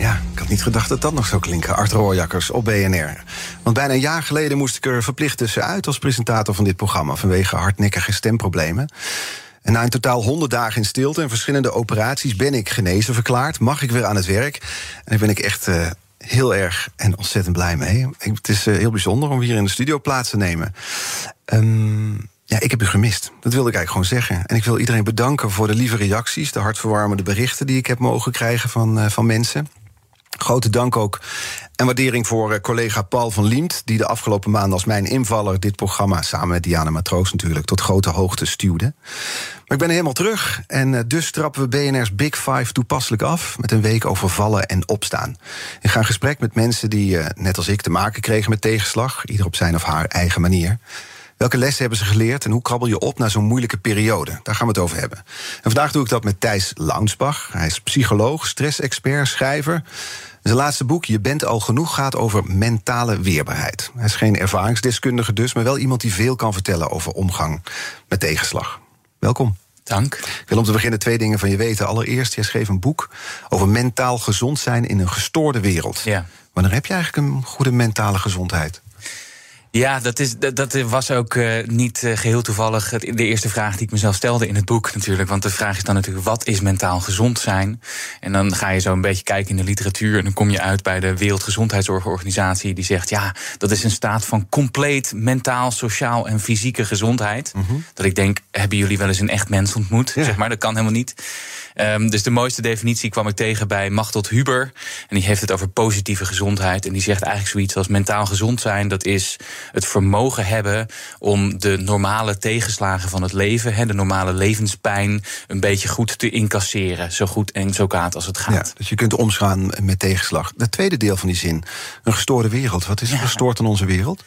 Ja, ik had niet gedacht dat dat nog zou klinken. Art Rooijakkers op BNR. Want bijna een jaar geleden moest ik er verplicht tussenuit als presentator van dit programma vanwege hardnekkige stemproblemen. En na in totaal 100 dagen in stilte en verschillende operaties ben ik genezen verklaard. Mag ik weer aan het werk? En daar ben ik echt uh, heel erg en ontzettend blij mee. Het is uh, heel bijzonder om hier in de studio plaats te nemen. Um, ja, ik heb u gemist. Dat wilde ik eigenlijk gewoon zeggen. En ik wil iedereen bedanken voor de lieve reacties, de hartverwarmende berichten die ik heb mogen krijgen van, uh, van mensen. Grote dank ook en waardering voor uh, collega Paul van Liemt... die de afgelopen maanden als mijn invaller dit programma... samen met Diana Matroos natuurlijk, tot grote hoogte stuwde. Maar ik ben helemaal terug en uh, dus trappen we BNR's Big Five toepasselijk af... met een week over vallen en opstaan. Ik ga in gesprek met mensen die, uh, net als ik, te maken kregen met tegenslag... ieder op zijn of haar eigen manier... Welke lessen hebben ze geleerd en hoe krabbel je op na zo'n moeilijke periode? Daar gaan we het over hebben. En vandaag doe ik dat met Thijs Launsbach. Hij is psycholoog, stressexpert, schrijver. Zijn laatste boek, Je bent al genoeg, gaat over mentale weerbaarheid. Hij is geen ervaringsdeskundige dus, maar wel iemand die veel kan vertellen over omgang met tegenslag. Welkom. Dank. Ik wil om te beginnen twee dingen van je weten. Allereerst, jij schreef een boek over mentaal gezond zijn in een gestoorde wereld. Ja. Wanneer heb je eigenlijk een goede mentale gezondheid? Ja, dat, is, dat, dat was ook uh, niet uh, geheel toevallig de eerste vraag die ik mezelf stelde in het boek natuurlijk. Want de vraag is dan natuurlijk, wat is mentaal gezond zijn? En dan ga je zo een beetje kijken in de literatuur... en dan kom je uit bij de Wereldgezondheidsorganisatie... die zegt, ja, dat is een staat van compleet mentaal, sociaal en fysieke gezondheid. Mm -hmm. Dat ik denk, hebben jullie wel eens een echt mens ontmoet? Ja. Zeg maar, dat kan helemaal niet. Um, dus de mooiste definitie kwam ik tegen bij Machteld Huber. En die heeft het over positieve gezondheid. En die zegt eigenlijk zoiets als mentaal gezond zijn... dat is het vermogen hebben om de normale tegenslagen van het leven... Hè, de normale levenspijn een beetje goed te incasseren. Zo goed en zo kwaad als het gaat. Ja, dus je kunt omgaan met tegenslag. Het tweede deel van die zin, een gestoorde wereld. Wat is er ja. gestoord aan onze wereld?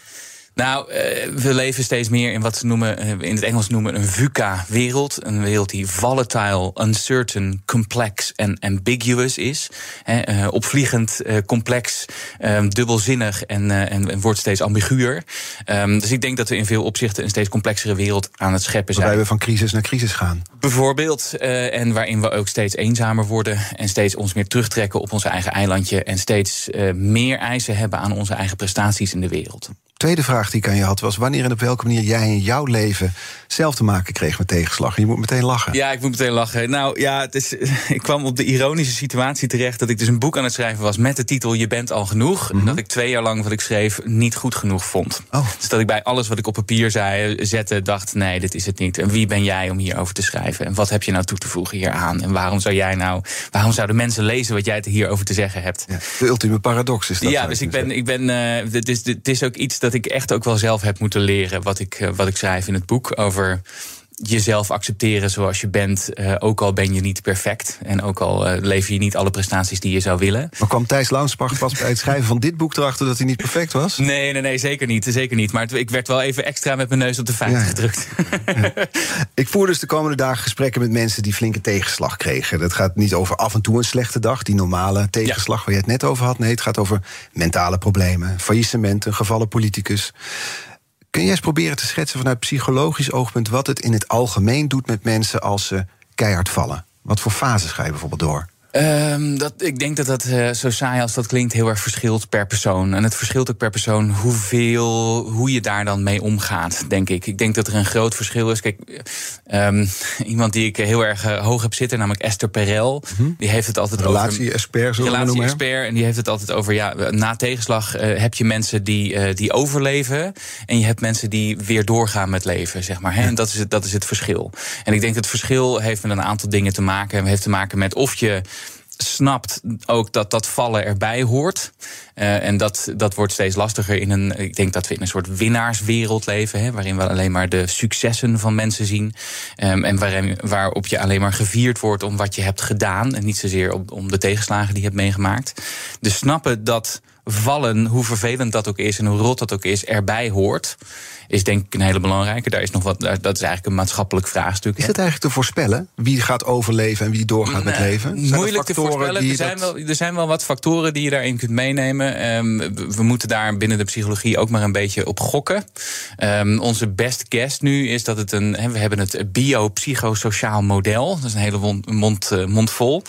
Nou, we leven steeds meer in wat ze noemen, in het Engels noemen een VUCA-wereld. Een wereld die volatile, uncertain, complex en ambiguous is. He, opvliegend, complex, dubbelzinnig en, en, en, wordt steeds ambiguur. Um, dus ik denk dat we in veel opzichten een steeds complexere wereld aan het scheppen zijn. Waarbij we van crisis naar crisis gaan. Bijvoorbeeld. En waarin we ook steeds eenzamer worden. En steeds ons meer terugtrekken op ons eigen eilandje. En steeds meer eisen hebben aan onze eigen prestaties in de wereld tweede vraag die ik aan je had was... wanneer en op welke manier jij in jouw leven zelf te maken kreeg met tegenslag. Je moet meteen lachen. Ja, ik moet meteen lachen. Nou ja, het is, ik kwam op de ironische situatie terecht... dat ik dus een boek aan het schrijven was met de titel Je bent al genoeg. Mm -hmm. En dat ik twee jaar lang wat ik schreef niet goed genoeg vond. Oh. Dus dat ik bij alles wat ik op papier zei, zette, dacht... nee, dit is het niet. En wie ben jij om hierover te schrijven? En wat heb je nou toe te voegen hieraan? En waarom zou jij nou... waarom zouden mensen lezen wat jij hierover te zeggen hebt? Ja, de ultieme paradox is dat. Ja, dus ik ben... Ik ben uh, het, is, het is ook iets dat ik echt ook wel zelf heb moeten leren... wat ik, uh, wat ik schrijf in het boek over jezelf accepteren zoals je bent, uh, ook al ben je niet perfect. En ook al uh, lever je niet alle prestaties die je zou willen. Maar kwam Thijs Launsbach pas bij het schrijven van dit boek erachter dat hij niet perfect was? Nee, nee, nee, zeker niet. Zeker niet. Maar het, ik werd wel even extra met mijn neus op de feiten ja. gedrukt. Ja. Ik voer dus de komende dagen gesprekken met mensen die flinke tegenslag kregen. Dat gaat niet over af en toe een slechte dag, die normale tegenslag ja. waar je het net over had. Nee, het gaat over mentale problemen, faillissementen, gevallen politicus. Kun je eens proberen te schetsen vanuit psychologisch oogpunt wat het in het algemeen doet met mensen als ze keihard vallen? Wat voor fases ga je bijvoorbeeld door? Um, dat, ik denk dat dat, uh, zo saai als dat klinkt, heel erg verschilt per persoon. En het verschilt ook per persoon hoeveel, hoe je daar dan mee omgaat, denk ik. Ik denk dat er een groot verschil is. Kijk, um, iemand die ik heel erg uh, hoog heb zitten, namelijk Esther Perel, Mhm. die heeft het altijd Relatie-expert, over. noemen, hè? Relatie-expert. En die heeft het altijd over, ja, na tegenslag uh, heb je mensen die, die overleven. En je hebt mensen die weer doorgaan met leven, zeg maar. Hè? En dat is, het, dat is het verschil. En ik denk dat het verschil heeft met een aantal dingen te maken. Het heeft te maken met of je snapt ook dat dat vallen erbij hoort. Uh, en dat, dat wordt steeds lastiger in een. Ik denk dat we in een soort winnaarswereld leven, hè, waarin we alleen maar de successen van mensen zien. Um, en waarin, waarop je alleen maar gevierd wordt om wat je hebt gedaan. En niet zozeer om, om de tegenslagen die je hebt meegemaakt. Dus snappen dat vallen, hoe vervelend dat ook is en hoe rot dat ook is, erbij hoort is denk ik een hele belangrijke. Daar is nog wat, dat is eigenlijk een maatschappelijk vraagstuk. Is het eigenlijk te voorspellen? Wie gaat overleven en wie doorgaat met leven? Zijn moeilijk te voorspellen. Er zijn, wel, er zijn wel wat factoren die je daarin kunt meenemen. Ehm, we moeten daar binnen de psychologie ook maar een beetje op gokken. Um, onze best guess nu is dat het een. we hebben het biopsychosociaal model. Dat is een hele mond, mond, uh, mond vol.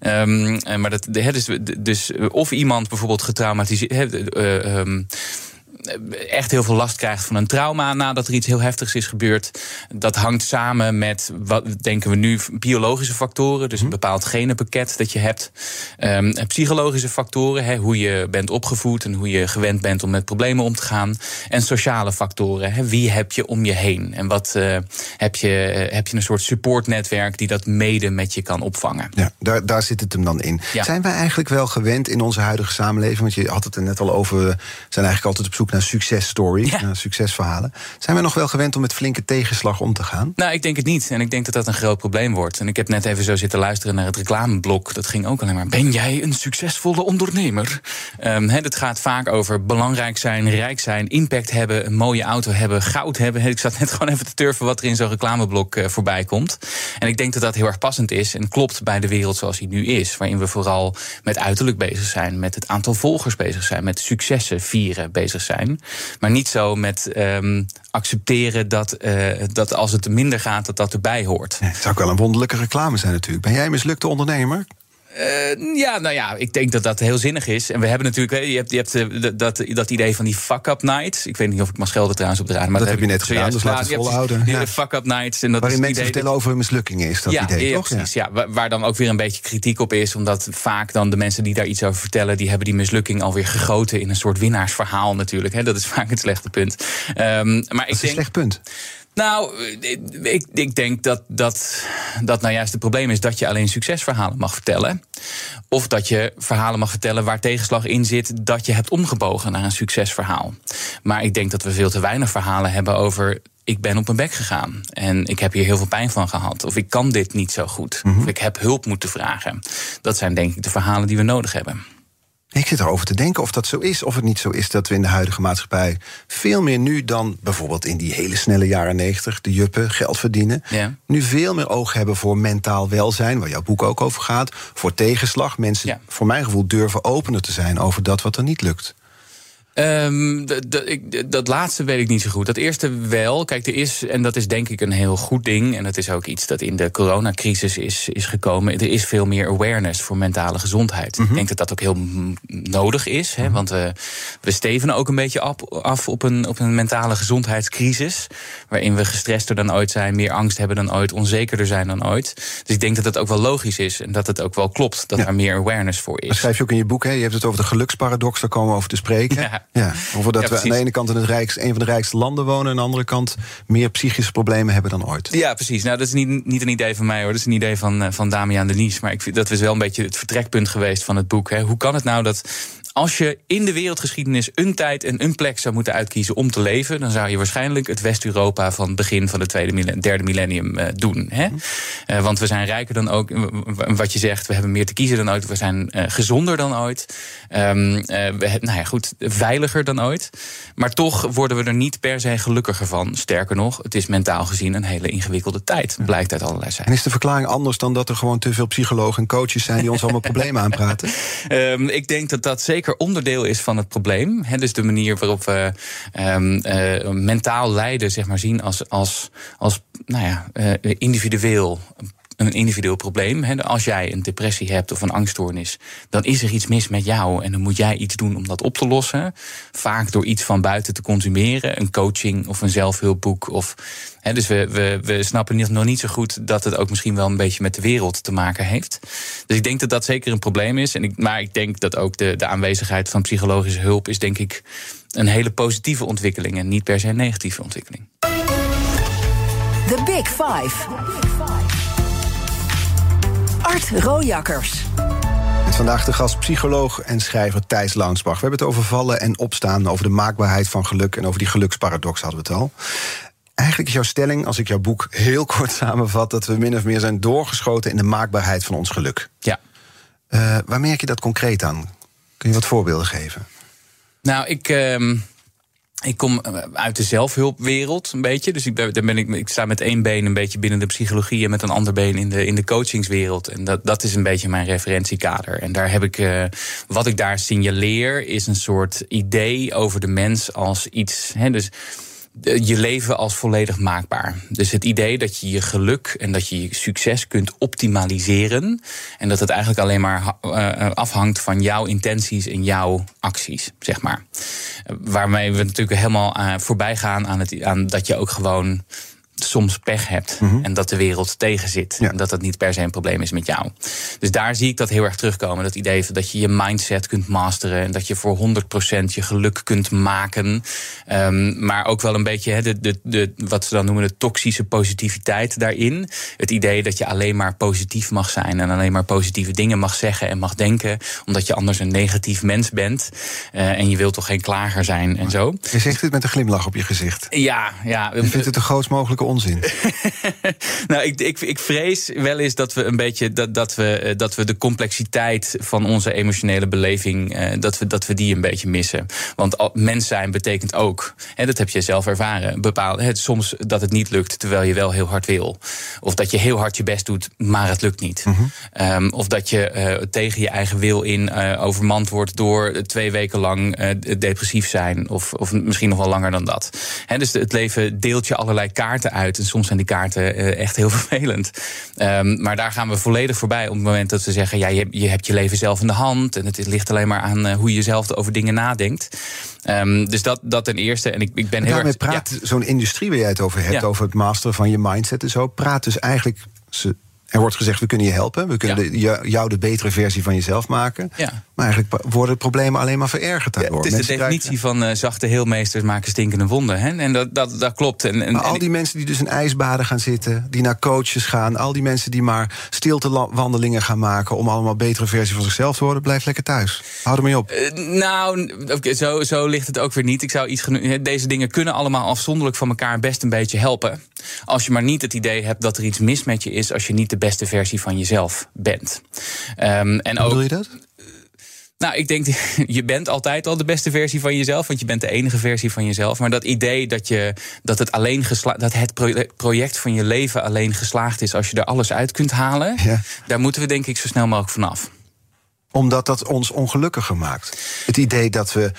Um, maar dat, dus, dus of iemand bijvoorbeeld getraumatiseerd. Uh, echt heel veel last krijgt van een trauma nadat er iets heel heftigs is gebeurd. Dat hangt samen met, wat denken we nu, biologische factoren. Dus een mhm. bepaald genenpakket dat je hebt. Um, psychologische factoren, hoe je bent opgevoed en hoe je gewend bent om met problemen om te gaan. En sociale factoren, wie heb je om je heen? En wat uh, heb, je, uh, heb je een soort supportnetwerk die dat mede met je kan opvangen? Ja, daar, daar zit het hem dan in. Ja. Zijn wij eigenlijk wel gewend in onze huidige samenleving? Want je had het er net al over, we zijn eigenlijk altijd op zoek naar successtory, ja. naar succesverhalen. Zijn we nog wel gewend om met flinke tegenslag om te gaan? Nou, ik denk het niet. En ik denk dat dat een groot probleem wordt. En ik heb net even zo zitten luisteren naar het reclameblok. Dat ging ook alleen maar. Ben jij een succesvolle ondernemer? Um, het gaat vaak over belangrijk zijn, rijk zijn, impact hebben, een mooie auto hebben, goud hebben. Ik zat net gewoon even te turven wat er in zo'n reclameblok uh, voorbij komt. En ik denk dat dat heel erg passend is en klopt bij de wereld zoals die nu is. Waarin we vooral met uiterlijk bezig zijn, met het aantal volgers bezig zijn, met successen vieren bezig zijn. Maar niet zo met um, accepteren dat, uh, dat als het minder gaat, dat dat erbij hoort. het zou ook wel een wonderlijke reclame zijn natuurlijk. Ben jij mislukte ondernemer? Uh, ja, nou ja, ik denk dat dat heel zinnig is. En we hebben natuurlijk, je hebt, je hebt uh, dat, dat idee van die fuck-up nights. Ik weet niet of ik mag schelden trouwens op de raad. Maar dat, heb je net gedaan, dus laat het volhouden. Ja. fuck-up nights. En dat Waarin mensen idee vertellen over hun mislukkingen is dat ja, idee, ja, toch? Precies, ja. Waar dan ook weer een beetje kritiek op is. Omdat vaak dan de mensen die daar iets over vertellen... die hebben die mislukking alweer gegoten in een soort winnaarsverhaal natuurlijk. Hè. Dat is vaak het slechte punt. Um, maar dat ik is denk, een slecht punt. Nou, ik, ik denk dat, dat dat nou juist het probleem is dat je alleen succesverhalen mag vertellen. Of dat je verhalen mag vertellen waar tegenslag in zit dat je hebt omgebogen naar een succesverhaal. Maar ik denk dat we veel te weinig verhalen hebben over ik ben op mijn bek gegaan en ik heb hier heel veel pijn van gehad. Of ik kan dit niet zo goed. Of ik heb hulp moeten vragen. Dat zijn denk ik de verhalen die we nodig hebben. Ik zit erover te denken of dat zo is, of het niet zo is dat we in de huidige maatschappij veel meer nu dan bijvoorbeeld in die hele snelle jaren negentig, de juppen, geld verdienen, ja. nu veel meer oog hebben voor mentaal welzijn, waar jouw boek ook over gaat, voor tegenslag. Mensen, Ja. voor mijn gevoel, durven opener te zijn over dat wat er niet lukt. Um, dat laatste weet ik niet zo goed. Dat eerste wel. Kijk, er is, en dat is denk ik een heel goed ding. En dat is ook iets dat in de coronacrisis is, is gekomen. Er is veel meer awareness voor mentale gezondheid. Mhm. Ik denk dat dat ook heel nodig is. Hè, want we, we stevenen ook een beetje af, af op, een, op een mentale gezondheidscrisis. Waarin we gestrester dan ooit zijn, meer angst hebben dan ooit, onzekerder zijn dan ooit. Dus ik denk dat dat ook wel logisch is. En dat het ook wel klopt dat Ja. er meer awareness voor Dat is. schrijf je ook in je boek, hè? je hebt het over de geluksparadox, daar komen we over te spreken. Ja. Ja, over dat Ja, we aan de ene kant in het rijkste, een van de rijkste landen wonen, en aan de andere kant meer psychische problemen hebben dan ooit. Ja, precies. Nou, dat is niet, niet een idee van mij hoor. Dat is een idee van, eh, van Damian Denies. Maar ik vind, dat is wel een beetje het vertrekpunt geweest van het boek. Hè. Hoe kan het nou dat als je in de wereldgeschiedenis een tijd en een plek zou moeten uitkiezen om te leven, dan zou je waarschijnlijk het West-Europa van het begin van het tweede derde millennium eh, doen. Hè? Eh, want we zijn rijker dan ook. Wat je zegt, we hebben meer te kiezen dan ooit. We zijn eh, gezonder dan ooit. Eh, we, nou ja, goed, veiliger dan ooit. Maar toch worden we er niet per se gelukkiger van. Sterker nog, het is mentaal gezien een hele ingewikkelde tijd. Blijkt uit allerlei En cijfers. is de verklaring anders dan dat er gewoon te veel psychologen en coaches zijn die ons allemaal problemen aanpraten? Ehm, ik denk dat dat zeker onderdeel is van het probleem. Hè, dus de manier waarop we ehm, eh, mentaal lijden zeg maar, zien als, als, als nou ja, eh, individueel. Een individueel probleem. Hè. Als jij een depressie hebt of een angststoornis, dan is er iets mis met jou. En dan moet jij iets doen om dat op te lossen. Vaak door iets van buiten te consumeren. Een coaching of een zelfhulpboek. Of, hè, dus we, we, we snappen nog niet zo goed dat het ook misschien wel een beetje met de wereld te maken heeft. Dus ik denk dat dat zeker een probleem is. En ik, maar ik denk dat ook de, de aanwezigheid van psychologische hulp is, denk ik, een hele positieve ontwikkeling en niet per se een negatieve ontwikkeling. The Big Five. Art Rojakkers. Met vandaag de gast psycholoog en schrijver Thijs Launsbach. We hebben het over vallen en opstaan, over de maakbaarheid van geluk... en over die geluksparadox hadden we het al. Eigenlijk is jouw stelling, als ik jouw boek heel kort samenvat... dat we min of meer zijn doorgeschoten in de maakbaarheid van ons geluk. Ja. Uh, waar merk je dat concreet aan? Kun je wat voorbeelden geven? Nou, ik. ehm ik kom eh, uit de zelfhulpwereld een beetje. Dus ik, ben, daar ben ik, ik sta met één been een beetje binnen de psychologie en met een ander been in de, in de coachingswereld. En dat, dat is een beetje mijn referentiekader. En daar heb ik, uh, wat ik daar signaleer, is een soort idee over de mens als iets. Hè, dus je leven als volledig maakbaar. Dus het idee dat je je geluk en dat je je succes kunt optimaliseren. En dat het eigenlijk alleen maar uh, afhangt van jouw intenties en jouw acties, zeg maar. Waarmee we natuurlijk helemaal voorbij gaan aan, het, aan dat je ook gewoon soms pech hebt mm -hmm. en dat de wereld tegen zit. Ja. En dat dat niet per se een probleem is met jou. Dus daar zie ik dat heel erg terugkomen. Dat idee van dat je je mindset kunt masteren en dat je voor 100% je geluk kunt maken. Um, maar ook wel een beetje he, de, de, de, wat ze dan noemen de toxische positiviteit daarin. Het idee dat je alleen maar positief mag zijn en alleen maar positieve dingen mag zeggen en mag denken. Omdat je anders een negatief mens bent. Uh, en je wilt toch geen klager zijn en zo. Je zegt dit met een glimlach op je gezicht. Ja, ja. Je vindt het de grootst mogelijke onzin. nou, ik, ik, ik vrees wel eens dat we een beetje dat, dat, we, dat we de complexiteit van onze emotionele beleving, uh, dat, we, dat we die een beetje missen. Want mens zijn betekent ook, en dat heb je zelf ervaren, bepaald, het, soms dat het niet lukt terwijl je wel heel hard wil. Of dat je heel hard je best doet, maar het lukt niet. Mm -hmm. um, of dat je uh, tegen je eigen wil in uh, overmand wordt door twee weken lang depressief zijn. Of, of misschien nog wel langer dan dat. He, dus het leven deelt je allerlei kaarten uit. En soms zijn die kaarten uh, echt heel vervelend. Um, maar daar gaan we volledig voorbij op het moment dat we zeggen: ja, je, je hebt je leven zelf in de hand. En het ligt alleen maar aan uh, hoe je zelf over dingen nadenkt. Um, dus dat, dat ten eerste. En ik, ik ben heel erg. praat ja. zo'n industrie waar jij het over hebt, ja. over het masteren van je mindset en zo, praat dus eigenlijk. Er wordt gezegd, we kunnen je helpen. We kunnen ja. de, jou de betere versie van jezelf maken. Ja. Maar eigenlijk worden de problemen alleen maar verergerd daardoor. Ja, het is mensen de definitie krijgen... van uh, zachte heelmeesters maken stinkende wonden. Hè? En dat, dat, dat klopt. En, en, maar al die en... mensen die dus in ijsbaden gaan zitten... die naar coaches gaan... al die mensen die maar stiltewandelingen gaan maken... om allemaal betere versie van zichzelf te worden... blijf lekker thuis. Hou er mee op. Uh, nou, okay, zo, zo ligt het ook weer niet. Ik zou iets Deze dingen kunnen allemaal afzonderlijk van elkaar... best een beetje helpen. Als je maar niet het idee hebt dat er iets mis met je is... als je niet de beste versie van jezelf bent. Um, en Hoe ook, bedoel je dat? Nou, ik denk, je bent altijd al de beste versie van jezelf, want je bent de enige versie van jezelf. Maar dat idee dat, je, dat, het, alleen dat het project van je leven alleen geslaagd is als je er alles uit kunt halen, ja. daar moeten we denk ik zo snel mogelijk vanaf omdat dat ons ongelukkiger maakt. Het idee dat we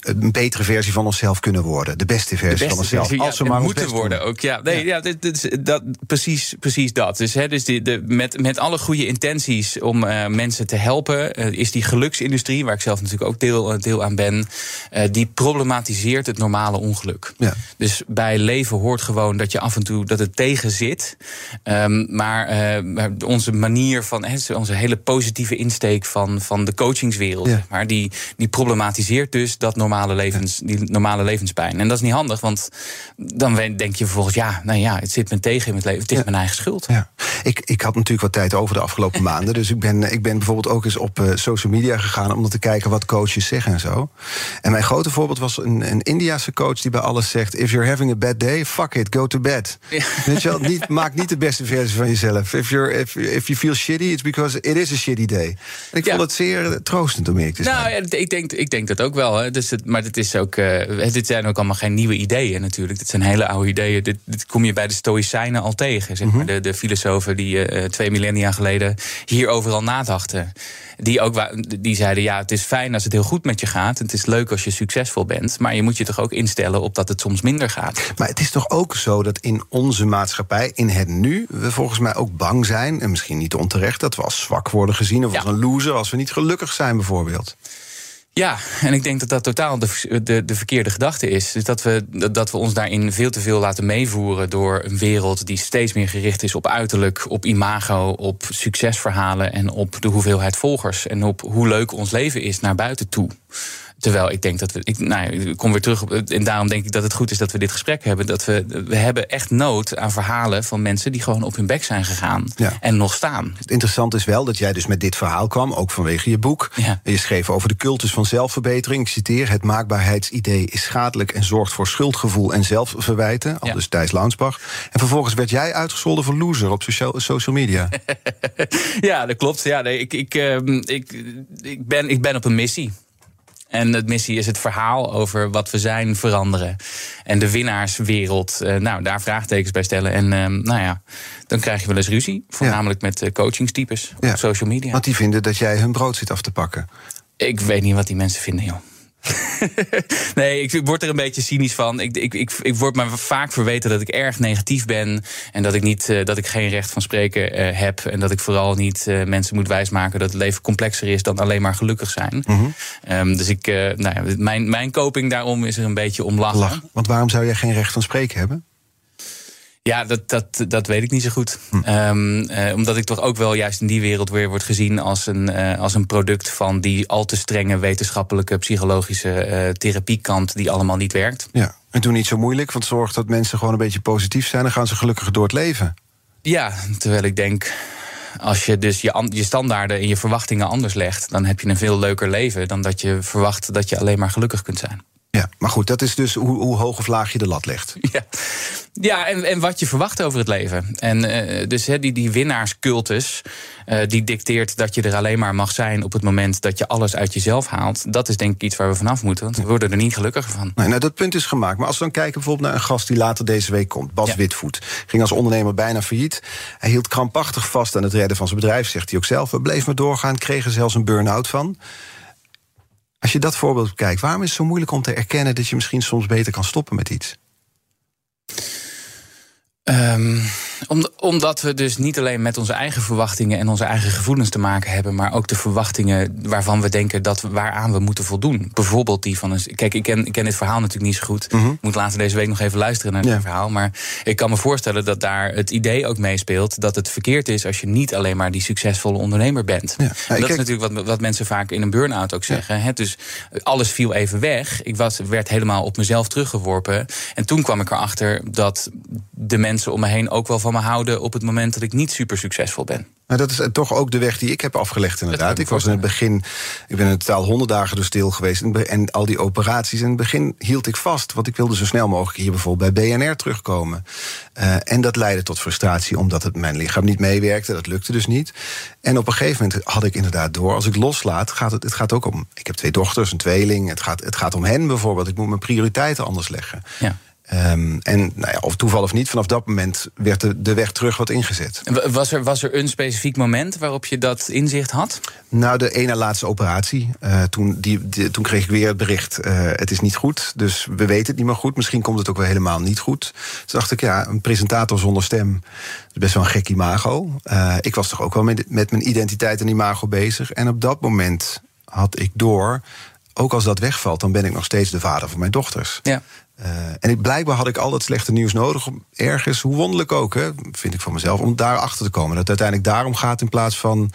een betere versie van onszelf kunnen worden. De beste versie de beste van onszelf. Versie, als ja, we maar moeten worden doen. ook. Ja, nee, ja. ja dit, dit, dat, precies, precies dat. Dus, hè, dus die, de, met, met alle goede intenties om uh, mensen te helpen, uh, is die geluksindustrie, waar ik zelf natuurlijk ook deel, deel aan ben, uh, die problematiseert het normale ongeluk. Ja. Dus bij leven hoort gewoon dat je af en toe dat het tegen zit. Um, maar onze manier van, hè, onze hele positieve insteek van, van de coaching wereld, ja. zeg maar, die, die problematiseert dus dat normale levens, ja. die normale levenspijn. En dat is niet handig, want dan denk je vervolgens, ja, nou ja, het zit me tegen in mijn leven, het is ja. mijn eigen schuld. Ja. Ik, ik had natuurlijk wat tijd over de afgelopen maanden, dus ik ben, ik ben bijvoorbeeld ook eens op uh, social media gegaan om te kijken wat coaches zeggen en zo. En mijn grote voorbeeld was een, een Indiase coach die bij alles zegt: If you're having a bad day, fuck it, go to bed. Weet je wel, niet, maak niet de beste versie van jezelf. If, you're, if, if you feel shitty, it's because it is a shitty day. En ik vond het zeer troostend om eerlijk te zijn. Nou ja, ik denk, ik denk dat ook wel. Hè. Dus het, maar het is ook, uh, dit zijn ook allemaal geen nieuwe ideeën natuurlijk. Dit zijn hele oude ideeën. Dit, dit kom je bij de Stoïcijnen al tegen. Zeg maar. Mm -hmm. de, de filosofen die uh, twee millennia geleden hier overal nadachten. Die, ook, die zeiden, ja, het is fijn als het heel goed met je gaat. Het is leuk als je succesvol bent. Maar je moet je toch ook instellen op dat het soms minder gaat. Maar het is toch ook zo dat in onze maatschappij, in het nu... we volgens mij ook bang zijn, en misschien niet onterecht... dat we als zwak worden gezien of ja. als een loser... als we niet gelukkig zijn bijvoorbeeld. Ja, en ik denk dat dat totaal de, de, de verkeerde gedachte is. Dus dat we, dat we ons daarin veel te veel laten meevoeren door een wereld die steeds meer gericht is op uiterlijk, op imago, op succesverhalen en op de hoeveelheid volgers en op hoe leuk ons leven is naar buiten toe. Terwijl ik denk dat we. Ik, nou, ik kom weer terug op. En daarom denk ik dat het goed is dat we dit gesprek hebben. Dat we. We hebben echt nood aan verhalen van mensen die gewoon op hun bek zijn gegaan. Ja. En nog staan. Het interessante is wel dat jij dus met dit verhaal kwam, ook vanwege je boek. Ja. Je schreef over de cultus van zelfverbetering. Ik citeer: Het maakbaarheidsidee is schadelijk en zorgt voor schuldgevoel en zelfverwijten. Al dus Thijs Launsbach. En vervolgens werd jij uitgescholden voor loser op social, social media. ja, dat klopt. Ja, nee, ik, ik, uh, ik, ik, ben, ik ben op een missie. En het missie is het verhaal over wat we zijn veranderen. En de winnaarswereld, uh, nou, daar vraagtekens bij stellen. En uh, nou ja, dan krijg je wel eens ruzie. Voornamelijk ja. met uh, coachingstypes op ja. social media. Want die vinden dat jij hun brood zit af te pakken. Ik weet niet wat die mensen vinden, joh. nee, ik word er een beetje cynisch van. Ik, ik, ik, ik word me vaak verweten dat ik erg negatief ben. En dat ik, niet, uh, dat ik geen recht van spreken uh, heb. En dat ik vooral niet uh, mensen moet wijsmaken dat het leven complexer is dan alleen maar gelukkig zijn. Mm -hmm. um, dus ik, nou ja, mijn, mijn koping daarom is er een beetje om lachen. Lach. Want waarom zou jij geen recht van spreken hebben? Ja, dat, dat, dat weet ik niet zo goed. Hm. Um, uh, omdat ik toch ook wel juist in die wereld weer word gezien als een, uh, als een product van die al te strenge wetenschappelijke, psychologische uh, therapiekant die allemaal niet werkt. Ja, en toen niet zo moeilijk, want zorg dat mensen gewoon een beetje positief zijn, dan gaan ze gelukkiger door het leven. Ja, terwijl ik denk. Als je dus je, je standaarden en je verwachtingen anders legt, dan heb je een veel leuker leven dan dat je verwacht dat je alleen maar gelukkig kunt zijn. Ja, maar goed, dat is dus hoe, hoe hoog of laag je de lat legt. Ja, ja en, en wat je verwacht over het leven. En uh, dus he, die, die winnaarscultus, uh, die dicteert dat je er alleen maar mag zijn op het moment dat je alles uit jezelf haalt. Dat is denk ik iets waar we vanaf moeten, want we worden er niet gelukkiger van. Nee, nou, dat punt is gemaakt. Maar als we dan kijken bijvoorbeeld naar een gast die later deze week komt, Bas ja. Witvoet. Ging als ondernemer bijna failliet. Hij hield krampachtig vast aan het redden van zijn bedrijf, zegt hij ook zelf. We bleven maar doorgaan, kregen zelfs een burn-out van. Als je dat voorbeeld bekijkt, waarom is het zo moeilijk om te erkennen dat je misschien soms beter kan stoppen met iets? Um, om, omdat we dus niet alleen met onze eigen verwachtingen en onze eigen gevoelens te maken hebben, maar ook de verwachtingen waarvan we denken dat we, waaraan we moeten voldoen. Bijvoorbeeld die van een. Kijk, ik ken, ik ken dit verhaal natuurlijk niet zo goed. Mm -hmm. Ik moet later deze week nog even luisteren naar het verhaal. Maar ik kan me voorstellen dat daar het idee ook meespeelt dat het verkeerd is als je niet alleen maar die succesvolle ondernemer bent. Ja. Ja, dat is natuurlijk wat, wat mensen vaak in een burn-out ook zeggen. Ja. Dus alles viel even weg. Ik was, werd helemaal op mezelf teruggeworpen. En toen kwam ik erachter dat de mensen om me heen ook wel van me houden op het moment dat ik niet super succesvol ben. Maar dat is toch ook de weg die ik heb afgelegd, inderdaad. Ik was in het begin, ik ben in totaal honderd dagen dus stil geweest. En al die operaties. In het begin hield ik vast, want ik wilde zo snel mogelijk hier bijvoorbeeld bij BNR terugkomen. Uh, en dat leidde tot frustratie, omdat het mijn lichaam niet meewerkte. Dat lukte dus niet. En op een gegeven moment had ik inderdaad door, als ik loslaat, gaat het, het gaat ook om. Ik heb twee dochters, een tweeling. Het gaat, het gaat om hen bijvoorbeeld. Ik moet mijn prioriteiten anders leggen. Ja. Um, en nou ja, of toeval of niet, vanaf dat moment werd de, de weg terug wat ingezet. Was er, was er een specifiek moment waarop je dat inzicht had? Nou, de ene laatste operatie. Uh, toen, die, die, toen kreeg ik weer het bericht: uh, het is niet goed. Dus we weten het niet meer goed. Misschien komt het ook wel helemaal niet goed. Toen dacht ik, ja, een presentator zonder stem. is best wel een gek imago. Uh, ik was toch ook wel met, met mijn identiteit en imago bezig. En op dat moment had ik door ook als dat wegvalt, dan ben ik nog steeds de vader van mijn dochters. Ja. Uh, en ik, blijkbaar had ik al dat slechte nieuws nodig om ergens, hoe wonderlijk ook, hè, vind ik van mezelf, om daar achter te komen. Dat het uiteindelijk daarom gaat in plaats van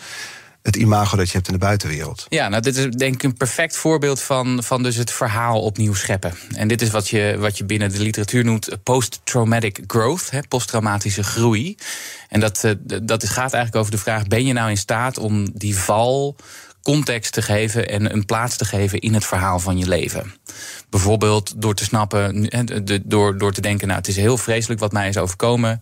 het imago dat je hebt in de buitenwereld. Ja, nou, dit is denk ik een perfect voorbeeld van, van dus het verhaal opnieuw scheppen. En dit is wat je, wat je binnen de literatuur noemt post-traumatic growth, hè, posttraumatische groei. En dat, uh, dat gaat eigenlijk over de vraag: ben je nou in staat om die val context te geven en een plaats te geven in het verhaal van je leven. Bijvoorbeeld door te snappen, door, door te denken, nou het is heel vreselijk wat mij is overkomen.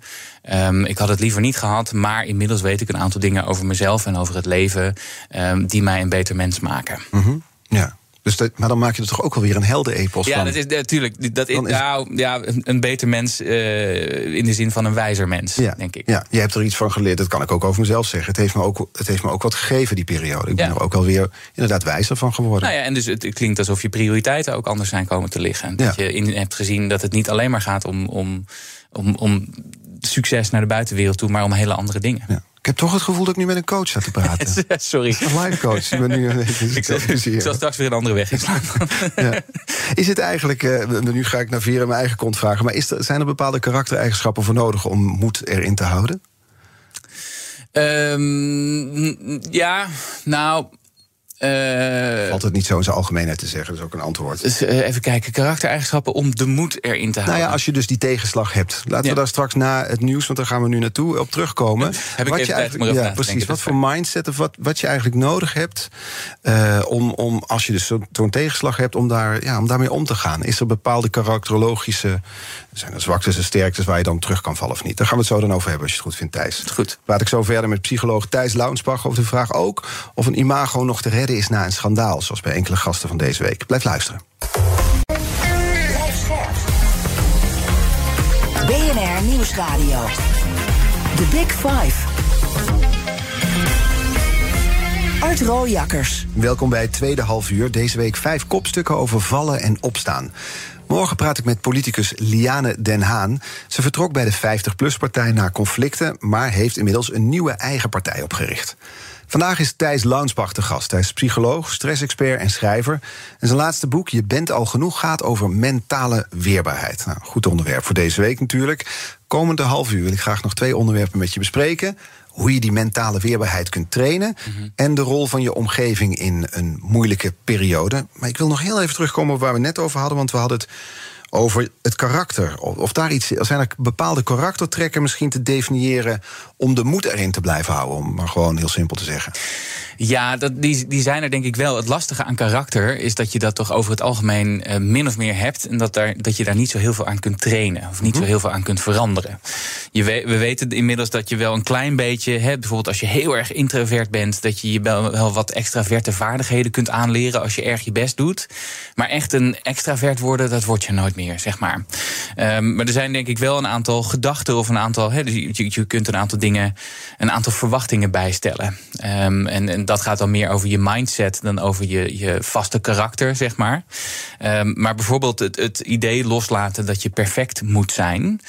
Um, ik had het liever niet gehad, maar inmiddels weet ik een aantal dingen over mezelf en over het leven um, die mij een beter mens maken. Mm. Ja. Dus dat, maar dan maak je er toch ook alweer een heldenepos ja, van? Ja, dat is natuurlijk. Dat is, nou, ja, een beter mens uh, in de zin van een wijzer mens, ja, denk ik. Ja, je hebt er iets van geleerd. Dat kan ik ook over mezelf zeggen. Het heeft me ook, het heeft me ook wat gegeven, die periode. Ik ben er ook alweer inderdaad wijzer van geworden. Nou ja, en dus het klinkt alsof je prioriteiten ook anders zijn komen te liggen. Dat je in hebt gezien dat het niet alleen maar gaat om, om, om, om succes naar de buitenwereld toe, maar om hele andere dingen. Ja. Ik heb toch het gevoel dat ik nu met een coach sta te praten. Sorry. Een live coach. Ik, ben nu een ik, zal, ik zal straks weer een andere weg inslaan. ja. Is het eigenlijk, uh, nu ga ik naar Vera mijn eigen kont vragen... maar is er, zijn er bepaalde karaktereigenschappen voor nodig om moed erin te houden? Um, ja, nou... Uh, Valt het niet zo in zijn algemeenheid te zeggen, dat is ook een antwoord. Dus, uh, even kijken, karaktereigenschappen om de moed erin te houden. Nou ja, als je dus die tegenslag hebt. Laten ja. we daar straks na het nieuws, want daar gaan we nu naartoe, op terugkomen. Heb wat ik je eigenlijk, ja, precies. Wat voor mindset of wat, wat je eigenlijk nodig hebt uh, om, om, als je dus zo'n zo tegenslag hebt, om, daar, ja, om daarmee om te gaan. Is er bepaalde karakterologische, zijn er zwaktes en sterktes waar je dan terug kan vallen of niet? Daar gaan we het zo dan over hebben, als je het goed vindt, Thijs. Goed. Laat ik zo verder met psycholoog Thijs Launsbach over de vraag ook of een imago nog te redden redden is na een schandaal, zoals bij enkele gasten van deze week. Blijf luisteren. BNR Nieuwsradio. The Big Five. Art Rooijakkers. Welkom bij het tweede half uur. Deze week vijf kopstukken over vallen en opstaan. Morgen praat ik met politicus Liane Den Haan. Ze vertrok bij de 50PLUS-partij na conflicten... maar heeft inmiddels een nieuwe eigen partij opgericht. Vandaag is Thijs Launsbach de gast. Hij is psycholoog, stressexpert en schrijver. En zijn laatste boek, Je bent al genoeg, gaat over mentale weerbaarheid. Nou, goed onderwerp voor deze week natuurlijk. Komende half uur wil ik graag nog twee onderwerpen met je bespreken hoe je die mentale weerbaarheid kunt trainen. En de rol van je omgeving in een moeilijke periode. Maar ik wil nog heel even terugkomen op waar we net over hadden. Want we hadden het over het karakter. Of daar iets, zijn er bepaalde karaktertrekken misschien te definiëren om de moed erin te blijven houden, om maar gewoon heel simpel te zeggen. Ja, dat, die, die zijn er denk ik wel. Het lastige aan karakter is dat je dat toch over het algemeen uh, min of meer hebt. En dat, daar, dat je daar niet zo heel veel aan kunt trainen. Of niet zo heel veel aan kunt veranderen. Je we, we weten inmiddels dat je wel een klein beetje, hè, bijvoorbeeld als je heel erg introvert bent, dat je je wel, wel wat extraverte vaardigheden kunt aanleren als je erg je best doet. Maar echt een extravert worden, dat word je nooit meer, zeg maar. Um, maar er zijn denk ik wel een aantal gedachten of een aantal. Hè, je, je kunt een aantal dingen, een aantal verwachtingen bijstellen. Um, en, en dat gaat dan meer over je mindset dan over je, je vaste karakter, zeg maar. Um, maar bijvoorbeeld het, het idee loslaten dat je perfect moet zijn.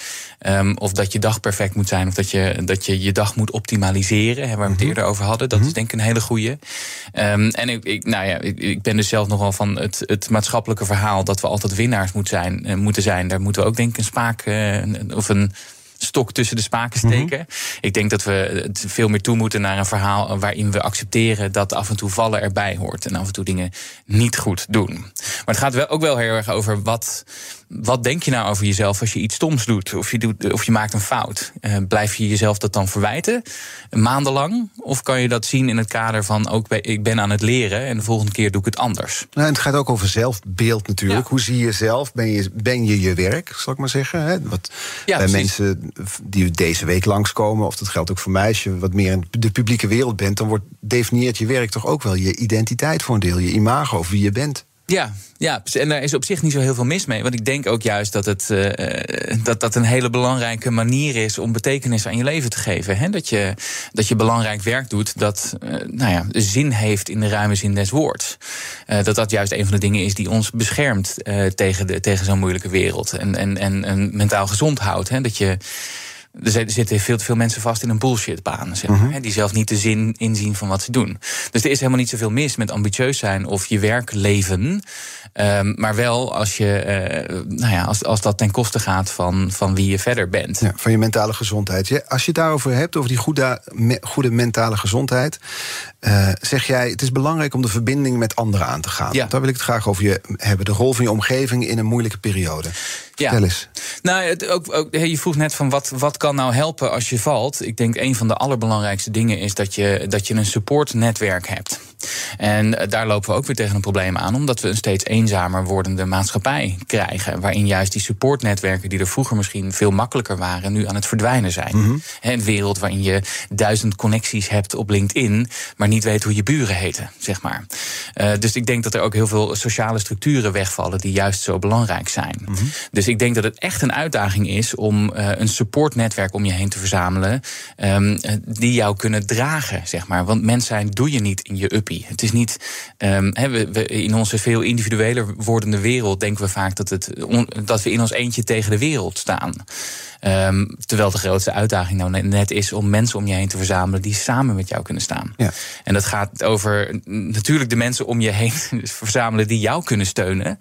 Um, of dat je dag perfect moet zijn. Of dat je dat je, je dag moet optimaliseren. Hè, waar we het eerder over hadden. Dat is denk ik een hele goeie. Um, en ik, ik, nou ja, ik, ik ben dus zelf nogal van het, het maatschappelijke verhaal dat we altijd winnaars moet zijn, uh, moeten zijn. Daar moeten we ook denk ik een spaak uh, of een stok tussen de spaken steken. Mm -hmm. Ik denk dat we veel meer toe moeten naar een verhaal waarin we accepteren dat af en toe vallen erbij hoort en af en toe dingen niet goed doen. Maar het gaat wel ook wel heel erg over wat, wat denk je nou over jezelf als je iets stoms doet of je, doet, of je maakt een fout. Uh, blijf je jezelf dat dan verwijten maandenlang? Of kan je dat zien in het kader van ook ik ben aan het leren en de volgende keer doe ik het anders? Nou, het gaat ook over zelfbeeld natuurlijk. Ja. Hoe zie je jezelf? Ben je ben je, je werk, zal ik maar zeggen? Hè? Wat ja, bij mensen die deze week langskomen, of dat geldt ook voor mij, als je wat meer in de publieke wereld bent, dan wordt, definieert je werk toch ook wel je identiteit voor een deel, je imago of wie je bent. Ja, ja, en daar is op zich niet zo heel veel mis mee. Want ik denk ook juist dat het, uh, dat, dat een hele belangrijke manier is om betekenis aan je leven te geven. Hè? Dat, je, dat je belangrijk werk doet dat uh, nou ja, zin heeft in de ruime zin des woords. Dat dat juist een van de dingen is die ons beschermt tegen, de, tegen zo'n moeilijke wereld. En, en, en, en mentaal gezond houdt. Hè? Dat je er zitten veel te veel mensen vast in een bullshitbaan. Zeg maar, mm-hmm. Die zelf niet de zin inzien van wat ze doen. Dus er is helemaal niet zoveel mis met ambitieus zijn of je werk leven. Um, maar wel als, je, uh, nou ja, als, als dat ten koste gaat van, van wie je verder bent. Ja, van je mentale gezondheid. Als je het daarover hebt, over die goede, goede mentale gezondheid. Uh, zeg jij, het is belangrijk om de verbinding met anderen aan te gaan. Ja. Daar wil ik het graag over je hebben. De rol van je omgeving in een moeilijke periode. Ja. Vertel eens. Nou, het, ook, ook, je vroeg net van wat, wat kan nou helpen als je valt. Ik denk een van de allerbelangrijkste dingen is dat je, dat je een supportnetwerk hebt. En daar lopen we ook weer tegen een probleem aan, omdat we een steeds eenzamer wordende maatschappij krijgen. Waarin juist die supportnetwerken, die er vroeger misschien veel makkelijker waren, nu aan het verdwijnen zijn. Mm-hmm. Een wereld waarin je duizend connecties hebt op LinkedIn, maar niet weet hoe je buren heten, zeg maar. Uh, dus ik denk dat er ook heel veel sociale structuren wegvallen die juist zo belangrijk zijn. Mm-hmm. Dus ik denk dat het echt een uitdaging is om uh, een supportnetwerk om je heen te verzamelen, um, die jou kunnen dragen, zeg maar. Want mens zijn doe je niet in je up het is niet. Um, he, we, we, in onze veel individueler wordende wereld denken we vaak dat, het, on, dat we in ons eentje tegen de wereld staan. Um, terwijl de grootste uitdaging nou net is om mensen om je heen te verzamelen die samen met jou kunnen staan. Ja. En dat gaat over natuurlijk de mensen om je heen verzamelen die jou kunnen steunen.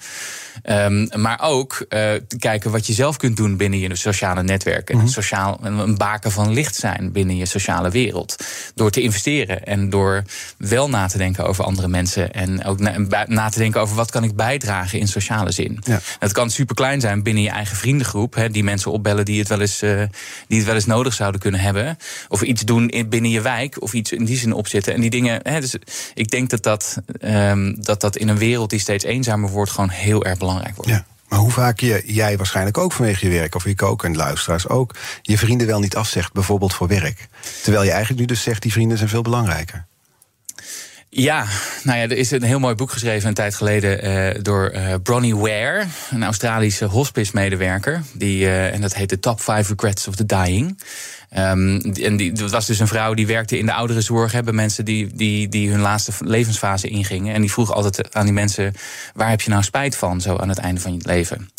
Um, maar ook uh, te kijken wat je zelf kunt doen binnen je sociale netwerken. Mm -hmm. Sociaal, een baken van licht zijn binnen je sociale wereld. Door te investeren en door wel na te denken over andere mensen. En ook na, na te denken over wat kan ik bijdragen in sociale zin. Ja. Het kan super klein zijn binnen je eigen vriendengroep. He, die mensen opbellen die het, wel eens, uh, die het wel eens nodig zouden kunnen hebben. Of iets doen in, binnen je wijk. Of iets in die zin opzetten. En die dingen. He, dus ik denk dat dat, um, dat dat in een wereld die steeds eenzamer wordt, gewoon heel erg belangrijk belangrijk wordt. Ja. Maar hoe vaak je, jij waarschijnlijk ook vanwege je werk, of ik ook en luisteraars ook, je vrienden wel niet afzegt, bijvoorbeeld voor werk. Terwijl je eigenlijk nu dus zegt, die vrienden zijn veel belangrijker. Ja, nou ja, er is een heel mooi boek geschreven een tijd geleden uh, door uh, Bronnie Ware, een Australische hospice-medewerker. Die, uh, en dat heet The Top 5 Regrets of the Dying. Um, en die, dat was dus een vrouw die werkte in de ouderenzorg. Hebben mensen die, die, die hun laatste levensfase ingingen. En die vroeg altijd aan die mensen: waar heb je nou spijt van, zo aan het einde van je leven?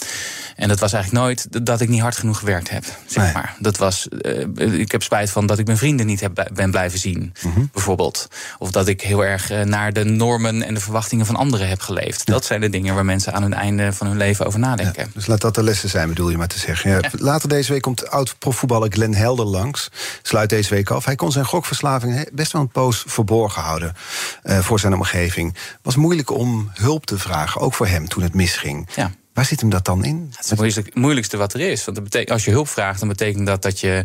En dat was eigenlijk nooit dat ik niet hard genoeg gewerkt heb. Zeg maar. Dat was, uh, ik heb spijt van dat ik mijn vrienden niet heb, ben blijven zien, mm -hmm. bijvoorbeeld. Of dat ik heel erg uh, naar de normen en de verwachtingen van anderen heb geleefd. Ja. Dat zijn de dingen waar mensen aan het einde van hun leven over nadenken. Ja, dus laat dat de lessen zijn, bedoel je maar te zeggen. Ja, later deze week komt oud-profvoetballer Glenn Helder langs. Sluit deze week af. Hij kon zijn gokverslaving best wel een poos verborgen houden uh, voor zijn omgeving. Het was moeilijk om hulp te vragen, ook voor hem, toen het misging. Ja. Waar zit hem dat dan in? Het is het moeilijkste wat er is. Want als je hulp vraagt, dan betekent dat dat je,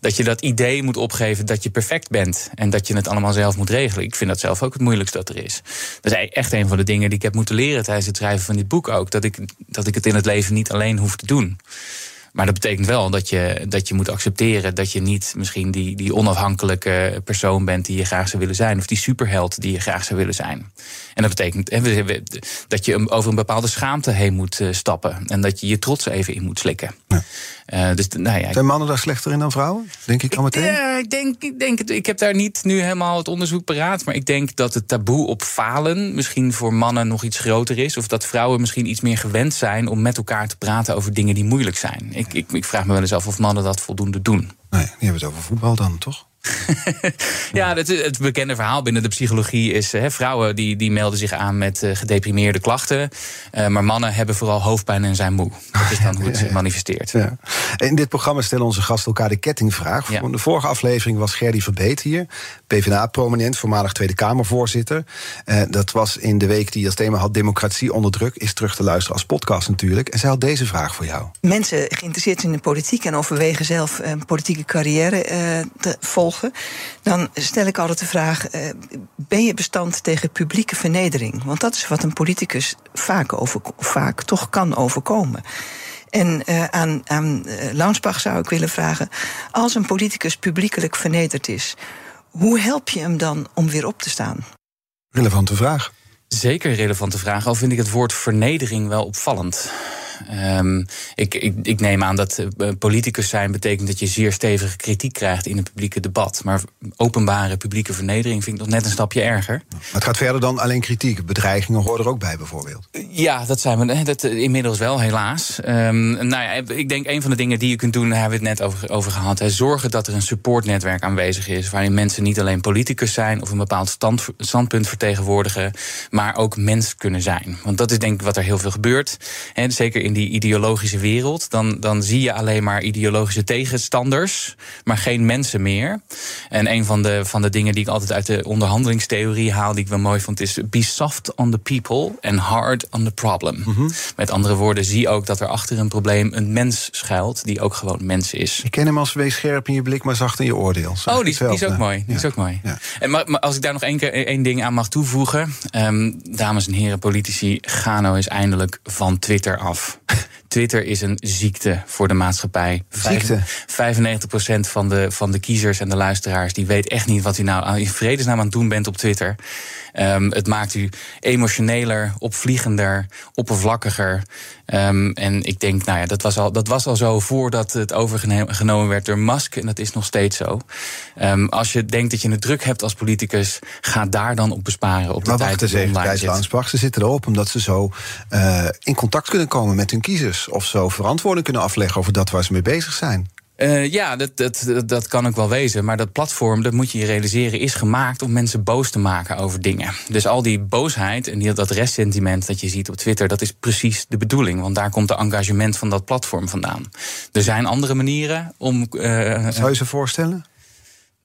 dat je dat idee moet opgeven dat je perfect bent. En dat je het allemaal zelf moet regelen. Ik vind dat zelf ook het moeilijkste dat er is. Dat is echt een van de dingen die ik heb moeten leren tijdens het schrijven van dit boek ook. Dat ik, dat ik het in het leven niet alleen hoef te doen. Maar dat betekent wel dat je, dat je moet accepteren dat je niet misschien die, die onafhankelijke persoon bent die je graag zou willen zijn. Of die superheld die je graag zou willen zijn. En dat betekent dat je over een bepaalde schaamte heen moet stappen. En dat je je trots even in moet slikken. Ja. Uh, dus, nou ja, Zijn mannen daar slechter in dan vrouwen? Denk ik al meteen? Ja, ik denk, ik denk ik heb daar niet nu helemaal het onderzoek paraat. Maar ik denk dat het taboe op falen misschien voor mannen nog iets groter is. Of dat vrouwen misschien iets meer gewend zijn om met elkaar te praten over dingen die moeilijk zijn. Ik, ik, vraag me wel eens af of mannen dat voldoende doen. Nee, die hebben het over voetbal dan, toch? ja, het, het, bekende verhaal binnen de psychologie is... Hè, vrouwen die, die melden zich aan met uh, gedeprimeerde klachten. Uh, maar mannen hebben vooral hoofdpijn en zijn moe. Dat is dan hoe het zich manifesteert. Ja. In dit programma stellen onze gasten elkaar de kettingvraag. Ja. De vorige aflevering was Gerdy Verbeet hier. PvdA-prominent, voormalig Tweede Kamervoorzitter. Uh, dat was in de week die als thema had... democratie onder druk, is terug te luisteren als podcast natuurlijk. En zij had deze vraag voor jou. Mensen geïnteresseerd zijn in de politiek... en overwegen zelf een politieke carrière te volgen dan stel ik altijd de vraag: ben je bestand tegen publieke vernedering? Want dat is wat een politicus vaak, over, vaak toch kan overkomen. En uh, aan, aan uh, Launsbach zou ik willen vragen: als een politicus publiekelijk vernederd is, hoe help je hem dan om weer op te staan? Relevante vraag. Zeker relevante vraag. Al vind ik het woord vernedering wel opvallend. Um, ik, ik, ik, neem aan dat uh, politicus zijn betekent dat je zeer stevige kritiek krijgt in het publieke debat. Maar openbare publieke vernedering vind ik nog net een stapje erger. Maar het gaat verder dan alleen kritiek. Bedreigingen horen er ook bij, bijvoorbeeld. Ja, dat zijn we dat, inmiddels wel, helaas. Um, nou ja, ik denk een van de dingen die je kunt doen, daar hebben we het net over, over gehad. Hè, zorgen dat er een supportnetwerk aanwezig is. Waarin mensen niet alleen politicus zijn of een bepaald stand, standpunt vertegenwoordigen. Maar ook mens kunnen zijn. Want dat is denk ik wat er heel veel gebeurt. En zeker in die ideologische wereld, dan, dan zie je alleen maar ideologische tegenstanders, maar geen mensen meer. En een van de, van de dingen die ik altijd uit de onderhandelingstheorie haal, die ik wel mooi vond, is be soft on the people and hard on the problem. Mm -hmm. Met andere woorden, zie ook dat er achter een probleem een mens schuilt, die ook gewoon mens is. Ik ken hem als wees scherp in je blik, maar zacht in je oordeel. Zeg oh, die, die, is ook mooi. Die ja. is ook mooi. Ja. En maar, maar, als ik daar nog één, keer, één ding aan mag toevoegen. Um, dames en heren politici, ga nou eens eindelijk van Twitter af. off Twitter is een ziekte voor de maatschappij. Ziekte? 95% van de, van de kiezers en de luisteraars... die weet echt niet wat u nou in vredesnaam aan het doen bent op Twitter. Um, het maakt u emotioneler, opvliegender, oppervlakkiger. Um, en ik denk, nou ja, dat was, al, dat was al zo voordat het overgenomen werd door Musk. En dat is nog steeds zo. Um, als je denkt dat je het druk hebt als politicus, ga daar dan op besparen. Op de maar tijd wacht eens even, Thijs ze zitten erop omdat ze zo uh, in contact kunnen komen met hun kiezers. Of zo verantwoording kunnen afleggen over dat waar ze mee bezig zijn. Uh, ja, dat, dat, dat kan ook wel wezen. Maar dat platform, dat moet je je realiseren, is gemaakt om mensen boos te maken over dingen. Dus al die boosheid en die, dat restsentiment dat je ziet op Twitter, dat is precies de bedoeling. Want daar komt de engagement van dat platform vandaan. Er zijn andere manieren om. Uh, Zou je ze voorstellen?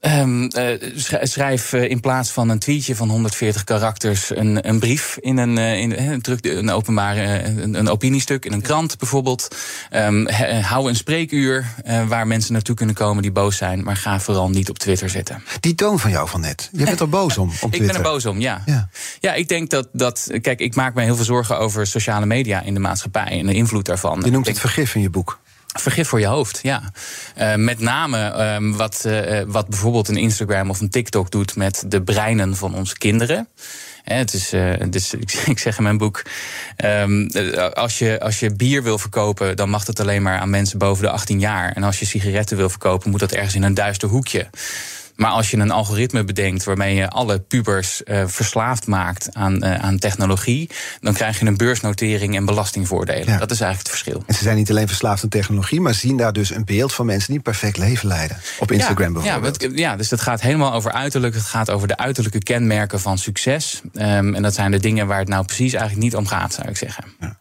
Um, uh, schrijf uh, in plaats van een tweetje van 140 karakters een, een brief in een, uh, in, druk, een openbare een, een, opiniestuk in een krant bijvoorbeeld. Um, hou een spreekuur waar mensen naartoe kunnen komen die boos zijn, maar ga vooral niet op Twitter zitten. Die toon van jou van net, je bent er boos om. Op ik ben er boos om, ja. ja. Ja, ik denk dat, dat. Kijk, ik maak me heel veel zorgen over sociale media in de maatschappij en de invloed daarvan. Je noemt het vergif in je boek. Vergif voor je hoofd, ja. Uh, met name uh, wat, uh, wat bijvoorbeeld een Instagram of een TikTok doet met de breinen van onze kinderen. Het is, dus ik zeg in mijn boek: um, als, je, als je bier wil verkopen, dan mag dat alleen maar aan mensen boven de 18 jaar. En als je sigaretten wil verkopen, moet dat ergens in een duister hoekje. Maar als je een algoritme bedenkt waarmee je alle pubers uh, verslaafd maakt aan, uh, aan technologie, dan krijg je een beursnotering en belastingvoordelen. Ja. Dat is eigenlijk het verschil. En ze zijn niet alleen verslaafd aan technologie, maar zien daar dus een beeld van mensen die een perfect leven leiden. Op Instagram ja, bijvoorbeeld. Ja, ja, dus het gaat helemaal over uiterlijk. Het gaat over de uiterlijke kenmerken van succes. Um, en dat zijn de dingen waar het nou precies eigenlijk niet om gaat, zou ik zeggen. Ja.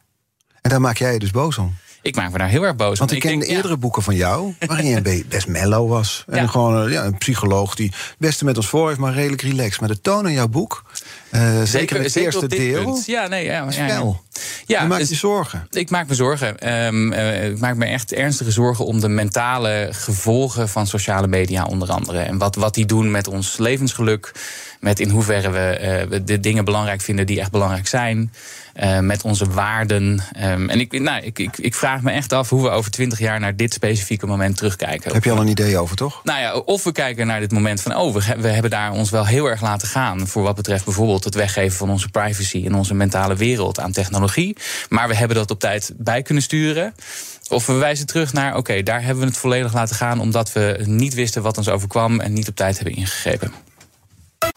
En daar maak jij je dus boos om? Ik maak me daar heel erg boos Want ik ken eerdere boeken van jou, waarin je best mellow was. En ja. gewoon ja, een psycholoog die het beste met ons voor heeft, maar redelijk relaxed. Maar de toon in jouw boek, uh, zeker, zeker het eerste deel, punt. ja, nee, ja, ja, ja. Ja, je maakt dus, je zorgen. Ik maak me zorgen. Um, uh, ik maak me echt ernstige zorgen om de mentale gevolgen van sociale media, onder andere. En wat, wat die doen met ons levensgeluk. Met in hoeverre we uh, de dingen belangrijk vinden die echt belangrijk zijn. Uh, met onze waarden. Um, en ik, nou, ik, ik, ik, vraag me echt af hoe we over twintig jaar naar dit specifieke moment terugkijken. Heb je al een idee over, toch? Nou ja, of we kijken naar dit moment van, oh, we, we hebben daar ons wel heel erg laten gaan. Voor wat betreft bijvoorbeeld het weggeven van onze privacy en onze mentale wereld aan technologie. Maar we hebben dat op tijd bij kunnen sturen. Of we wijzen terug naar, oké, okay, daar hebben we het volledig laten gaan omdat we niet wisten wat ons overkwam en niet op tijd hebben ingegrepen.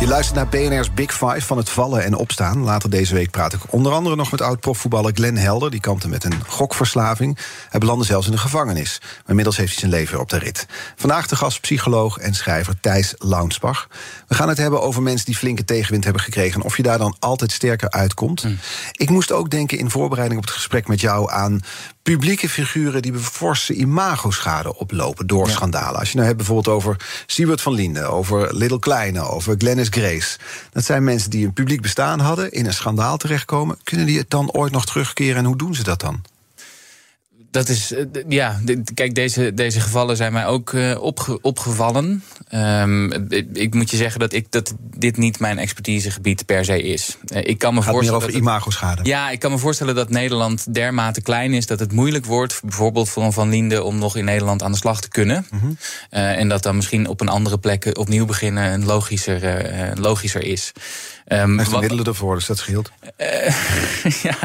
Je luistert naar BNR's Big Five van het vallen en opstaan. Later deze week praat ik onder andere nog met oud-profvoetballer Glenn Helder. Die kampte met een gokverslaving. Hij belandde zelfs in de gevangenis. Maar inmiddels heeft hij zijn leven weer op de rit. Vandaag de gast psycholoog en schrijver Thijs Launsbach. We gaan het hebben over mensen die flinke tegenwind hebben gekregen... en of je daar dan altijd sterker uitkomt. Mm. Ik moest ook denken in voorbereiding op het gesprek met jou... aan publieke figuren die forse imagoschade oplopen door ja. schandalen. Als je nou hebt bijvoorbeeld over Siebert van Linden, over Little Kleine, over Glennis Grace. Dat zijn mensen die een publiek bestaan hadden, in een schandaal terechtkomen. Kunnen die het dan ooit nog terugkeren en hoe doen ze dat dan? Dat is, ja, kijk, deze, deze gevallen zijn mij ook uh, opge, opgevallen. Um, ik, ik, moet je zeggen dat, ik, dat dit niet mijn expertisegebied per se is. Uh, ik kan me Gaat voorstellen. meer over imagoschade. Ja, ik kan me voorstellen dat Nederland dermate klein is dat het moeilijk wordt, bijvoorbeeld voor een Van Linde, om nog in Nederland aan de slag te kunnen. Mm -hmm. uh, en dat dan misschien op een andere plek opnieuw beginnen een logischer, logischer is. Um, Heeft wat, middelen ervoor, dus dat scheelt. Ja,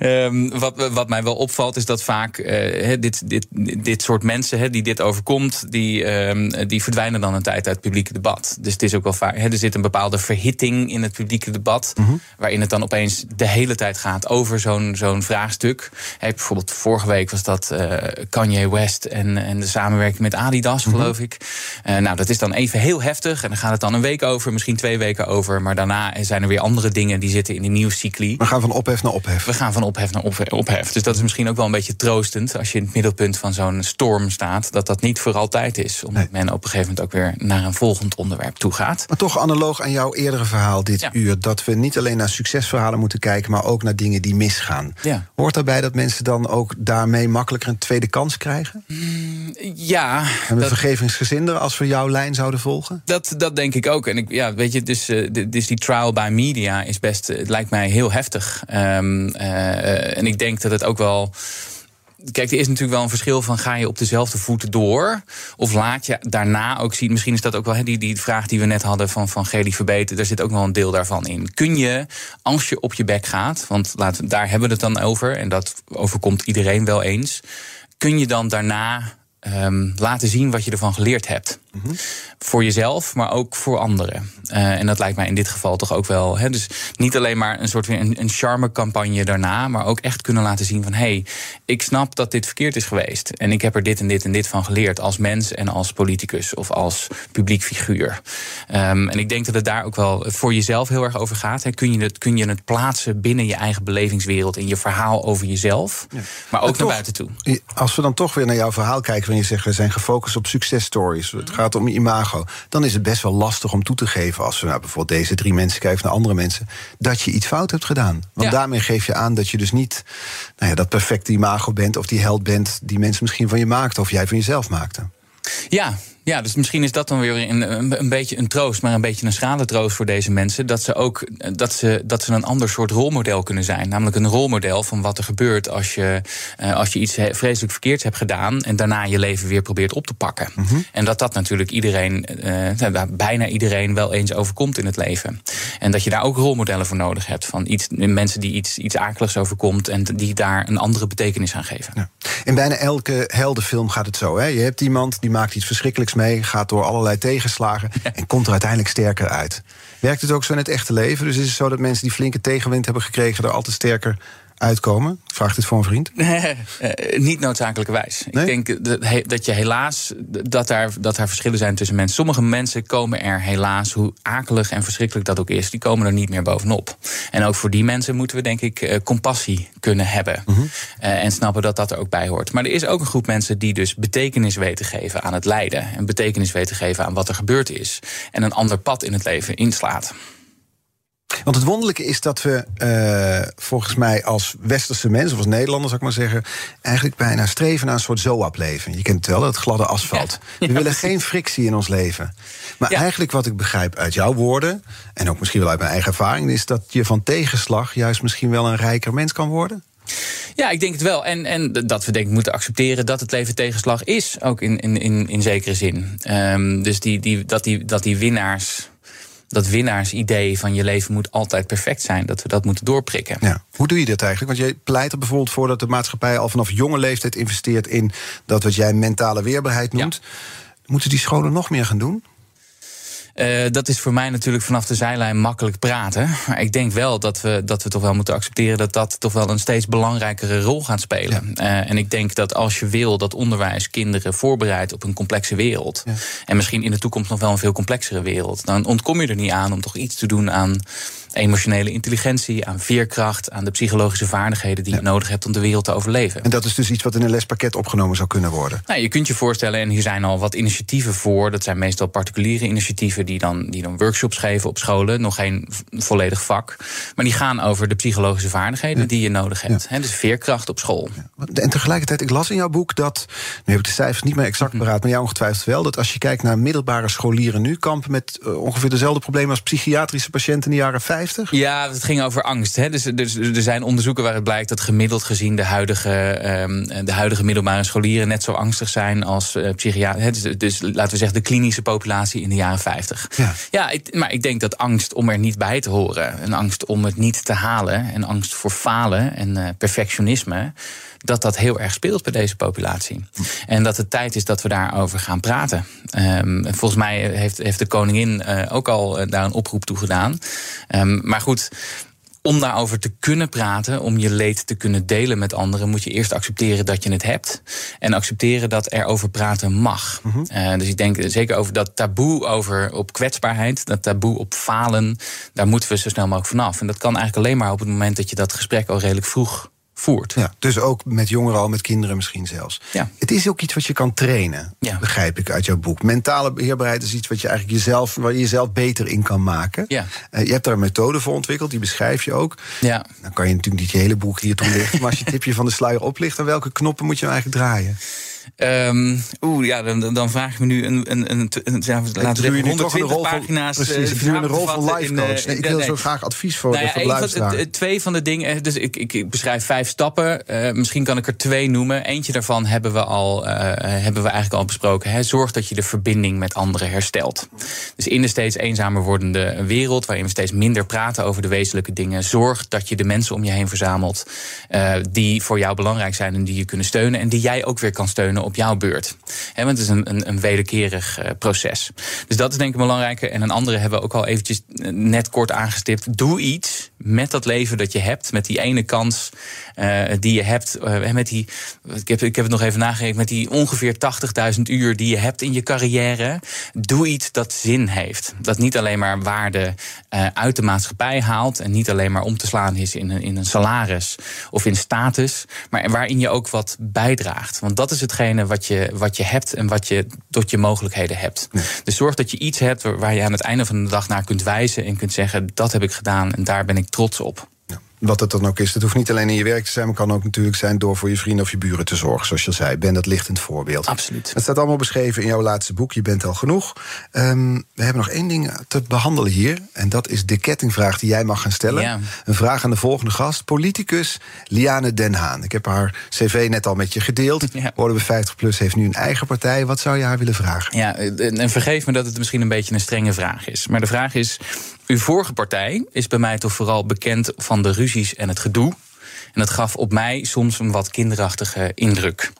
um, wat, wat mij wel opvalt is dat vaak uh, dit, dit, dit soort mensen die dit overkomt, die, um, die verdwijnen dan een tijd uit het publieke debat. Dus het is ook wel vaak, er zit een bepaalde verhitting in het publieke debat, mm -hmm. waarin het dan opeens de hele tijd gaat over zo'n zo'n vraagstuk. Hey, bijvoorbeeld vorige week was dat uh, Kanye West en, en de samenwerking met Adidas, mm -hmm. geloof ik. nou, dat is dan even heel heftig en dan gaat het dan een week over, misschien twee weken over, maar daarna zijn er weer andere dingen die zitten in de nieuwscycli. We gaan van ophef naar ophef. We gaan van ophef naar ophef. Dus dat is misschien ook wel een beetje troostend als je in het middelpunt van zo'n storm staat, dat dat niet voor altijd is. Omdat nee. men op een gegeven moment ook weer naar een volgend onderwerp toe gaat. Maar toch analoog aan jouw eerdere verhaal dit ja. uur, dat we niet alleen naar succesverhalen moeten kijken, maar ook naar dingen die misgaan. Ja. Hoort daarbij dat mensen dan ook daarmee makkelijker een tweede kans krijgen? Mm, ja. En we dat, vergevingsgezinder als we jouw lijn zouden volgen? Dat, dat denk ik ook. En ik, ja, weet je, dus, uh, dus die trial by media is best, het lijkt mij heel heftig. Um, uh, en ik denk dat het ook wel. Kijk, er is natuurlijk wel een verschil van ga je op dezelfde voet door? Of laat je daarna ook zien, misschien is dat ook wel die, die vraag die we net hadden van, van Geli Verbeten, daar zit ook wel een deel daarvan in. Kun je, als je op je bek gaat, want laat, daar hebben we het dan over, en dat overkomt iedereen wel eens, kun je dan daarna um, laten zien wat je ervan geleerd hebt? Mm -hmm. Voor jezelf, maar ook voor anderen. Uh, en dat lijkt mij in dit geval toch ook wel. Hè, dus niet alleen maar een soort een, een charme-campagne daarna, maar ook echt kunnen laten zien van hé, hey, ik snap dat dit verkeerd is geweest. En ik heb er dit en dit en dit van geleerd als mens en als politicus of als publiek figuur. Um, en ik denk dat het daar ook wel voor jezelf heel erg over gaat. Hè. Kun, je het, kun je het plaatsen binnen je eigen belevingswereld in je verhaal over jezelf, ja. maar ook maar toch, naar buiten toe. Als we dan toch weer naar jouw verhaal kijken, wanneer je zegt we zijn gefocust op successtories, het gaat om imago, dan is het best wel lastig om toe te geven als we nou bijvoorbeeld deze drie mensen kijken naar andere mensen, dat je iets fout hebt gedaan. Want ja. daarmee geef je aan dat je dus niet nou ja, dat perfecte imago bent of die held bent die mensen misschien van je maakten of jij van jezelf maakte. Ja, Ja, dus misschien is dat dan weer een, een, beetje een troost, maar een beetje een schrale troost voor deze mensen. Dat ze ook dat ze, dat ze een ander soort rolmodel kunnen zijn. Namelijk een rolmodel van wat er gebeurt als je, uh, als je iets vreselijk verkeerds hebt gedaan en daarna je leven weer probeert op te pakken. Mhm. En dat dat natuurlijk iedereen, uh, bijna iedereen wel eens overkomt in het leven. En dat je daar ook rolmodellen voor nodig hebt. Van iets, mensen die iets, iets akeligs overkomt en die daar een andere betekenis aan geven. Ja. In bijna elke heldenfilm gaat het zo. Hè? Je hebt iemand die maakt iets verschrikkelijks mee, gaat door allerlei tegenslagen en komt er uiteindelijk sterker uit. Werkt het ook zo in het echte leven? Dus is het zo dat mensen die flinke tegenwind hebben gekregen er altijd sterker uitkomen? Vraagt dit voor een vriend? Eh, niet noodzakelijkerwijs. Ik denk dat je helaas dat daar, dat daar verschillen zijn tussen mensen. Sommige mensen komen er helaas, hoe akelig en verschrikkelijk dat ook is, die komen er niet meer bovenop. En ook voor die mensen moeten we denk ik eh, compassie kunnen hebben. Mhm. Eh, en snappen dat dat er ook bij hoort. Maar er is ook een groep mensen die dus betekenis weten geven aan het lijden. En betekenis weten geven aan wat er gebeurd is. En een ander pad in het leven inslaat. Want het wonderlijke is dat we uh, volgens mij als westerse mensen, of als Nederlanders zou ik maar zeggen, eigenlijk bijna streven naar een soort zoap-leven. Je kent het wel, het gladde asfalt. we willen geen frictie in ons leven. Maar eigenlijk wat ik begrijp uit jouw woorden, en ook misschien wel uit mijn eigen ervaring, is dat je van tegenslag juist misschien wel een rijker mens kan worden. Ja, ik denk het wel. En, en dat we denk ik moeten accepteren dat het leven tegenslag is, ook in, in, in, in zekere zin. Um, dus die, die, dat, die, dat die winnaars dat winnaarsidee van je leven moet altijd perfect zijn. Dat we dat moeten doorprikken. Ja. Hoe doe je dat eigenlijk? Want jij pleit er bijvoorbeeld voor dat de maatschappij al vanaf jonge leeftijd investeert in dat wat jij mentale weerbaarheid noemt. Moeten die scholen nog meer gaan doen? Uh, dat is voor mij natuurlijk vanaf de zijlijn makkelijk praten. Maar ik denk wel dat we, dat we toch wel moeten accepteren dat dat toch wel een steeds belangrijkere rol gaat spelen. Ja. Uh, en ik denk dat als je wil dat onderwijs kinderen voorbereidt op een complexe wereld. Ja. En misschien in de toekomst nog wel een veel complexere wereld. Dan ontkom je er niet aan om toch iets te doen aan emotionele intelligentie, aan veerkracht, aan de psychologische vaardigheden die je nodig hebt om de wereld te overleven. En dat is dus iets wat in een lespakket opgenomen zou kunnen worden? Nou, je kunt je voorstellen, en hier zijn al wat initiatieven voor. Dat zijn meestal particuliere initiatieven die dan, die dan workshops geven op scholen. Nog geen volledig vak. Maar die gaan over de psychologische vaardigheden die je nodig hebt. Ja. dus veerkracht op school. En tegelijkertijd, ik las in jouw boek dat. Nu heb ik de cijfers niet meer exact paraat, maar jou ongetwijfeld wel. Dat als je kijkt naar middelbare scholieren nu, kampen met uh, ongeveer dezelfde problemen als psychiatrische patiënten in de jaren 50. Ja, het ging over angst. Hè. Dus, dus, er zijn onderzoeken waaruit blijkt dat gemiddeld gezien de huidige, um, de huidige middelbare scholieren net zo angstig zijn als uh, psychiaters. Dus, dus, laten we zeggen de klinische populatie in de jaren 50. Ja, ja ik, maar ik denk dat angst om er niet bij te horen, een angst om het niet te halen, en angst voor falen en uh, perfectionisme dat dat heel erg speelt bij deze populatie. En dat het tijd is dat we daarover gaan praten. Um, volgens mij heeft, heeft de koningin uh, ook al uh, daar een oproep toe gedaan. Um, maar goed om daarover te kunnen praten, om je leed te kunnen delen met anderen, moet je eerst accepteren dat je het hebt. En accepteren dat er over praten mag. Mm -hmm. uh, dus ik denk zeker over dat taboe over op kwetsbaarheid, dat taboe op falen, daar moeten we zo snel mogelijk vanaf. En dat kan eigenlijk alleen maar op het moment dat je dat gesprek al redelijk vroeg voert. Ja, dus ook met jongeren al, met kinderen misschien zelfs. Ja. Het is ook iets wat je kan trainen, ja. begrijp ik uit jouw boek. Mentale beheerbaarheid is iets wat je eigenlijk jezelf, waar je jezelf beter in kan maken. Ja. Uh, je hebt daar een methode voor ontwikkeld, die beschrijf je ook. Ja. Dan kan je natuurlijk niet je hele boek hier toelichten, maar als je het tipje van de sluier oplicht, dan welke knoppen moet je nou eigenlijk draaien? Um, Oeh, ja, dan, dan vraag ik me nu een, een, een, een ja, laten we zeggen, 120 pagina's. Van, precies, ik nu een rol van life coach. Eh, nee, ik wil zo graag advies voor, nou ja, van, Twee van de dingen, dus ik, ik, ik beschrijf vijf stappen. Uh, misschien kan ik er twee noemen. Eentje daarvan hebben we, al, uh, hebben we eigenlijk al besproken. Hè. Zorg dat je de verbinding met anderen herstelt. Dus in de steeds eenzamer wordende wereld, waarin we steeds minder praten over de wezenlijke dingen, zorg dat je de mensen om je heen verzamelt uh, die voor jou belangrijk zijn en die je kunnen steunen en die jij ook weer kan steunen op jouw beurt. want het is een, een, een wederkerig uh, proces. Dus dat is denk ik een belangrijke. En een andere hebben we ook al eventjes eh, net kort aangestipt. Doe iets met dat leven dat je hebt, met die ene kans uh, die je hebt. Met die, ik, heb, ik heb het nog even nagerekend, met die ongeveer 80.000 uur die je hebt in je carrière. Doe iets dat zin heeft. Dat niet alleen maar waarde uit de maatschappij haalt en niet alleen maar om te slaan is in een, in een salaris of in status, maar waarin je ook wat bijdraagt. Want dat is wat je, wat je hebt en wat je tot je mogelijkheden hebt. Dus zorg dat je iets hebt waar je aan het einde van de dag naar kunt wijzen en kunt zeggen: dat heb ik gedaan en daar ben ik trots op. wat het dan ook is. Dat hoeft niet alleen in je werk te zijn, maar kan ook natuurlijk zijn door voor je vrienden of je buren te zorgen. Zoals je al zei, ben dat lichtend voorbeeld. Absoluut. Het staat allemaal beschreven in jouw laatste boek. Je bent al genoeg. Ehm, we hebben nog één ding te behandelen hier. En dat is de kettingvraag die jij mag gaan stellen. Ja. Een vraag aan de volgende gast. Politicus Liane Den Haan. Ik heb haar cv net al met je gedeeld. Ja. Worden we 50 plus heeft nu een eigen partij. Wat zou je haar willen vragen? Ja, en en vergeef me dat het misschien een beetje een strenge vraag is. Maar de vraag is: uw vorige partij is bij mij toch vooral bekend van de ruzies en het gedoe. En dat gaf op mij soms een wat kinderachtige indruk.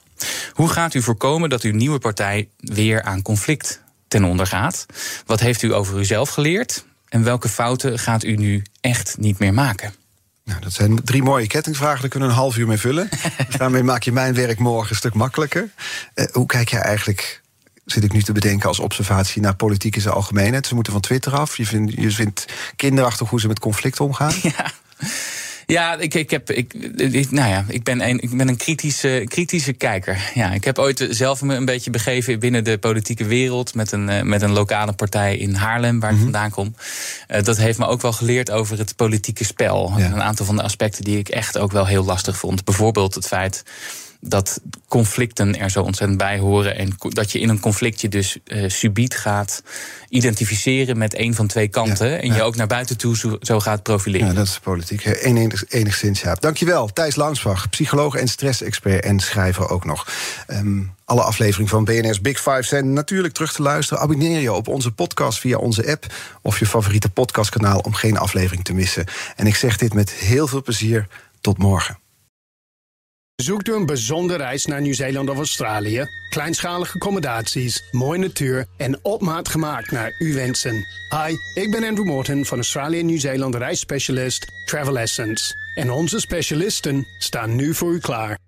Hoe gaat u voorkomen dat uw nieuwe partij weer aan conflict ten onder gaat? Wat heeft u over uzelf geleerd? En welke fouten gaat u nu echt niet meer maken? Nou, dat zijn drie mooie kettingvragen, daar kunnen we een half uur mee vullen. Daarmee maak je mijn werk morgen een stuk makkelijker. Eh, hoe kijk jij eigenlijk, zit ik nu te bedenken als observatie... naar politiek in zijn algemeenheid? Ze moeten van Twitter af. Je vindt, je vindt kinderachtig hoe ze met conflict omgaan. Ja. Ja, ik, ik, heb, ik, ik- nou ja, ik ben een, ik ben een kritische, kritische kijker. Ja, ik heb ooit zelf me een beetje begeven binnen de politieke wereld... met een, eh, met een lokale partij in Haarlem, waar ik vandaan kom. Eh, dat heeft me ook wel geleerd over het politieke spel. Ja. Een aantal van de aspecten die ik echt ook wel heel lastig vond. Bijvoorbeeld het feit dat conflicten er zo ontzettend bij horen. En dat je in een conflictje dus eh subiet gaat identificeren met een van twee kanten. Ja, en je ook naar buiten toe zo, zo gaat profileren. Ja, dat is politiek. Enig, enigszins, ja. Dankjewel, Thijs Launsbach, psycholoog en stressexpert en schrijver ook nog. Ehm, alle afleveringen van BNR's Big Five zijn natuurlijk terug te luisteren. Abonneer je op onze podcast via onze app of je favoriete podcastkanaal om geen aflevering te missen. En ik zeg dit met heel veel plezier. Tot morgen. Zoekt u een bijzondere reis naar Nieuw-Zeeland of Australië? Kleinschalige accommodaties, mooie natuur en op maat gemaakt naar uw wensen. Hi, ik ben Andrew Morton van Australië Nieuw-Zeeland reisspecialist Travel Essence. En onze specialisten staan nu voor u klaar.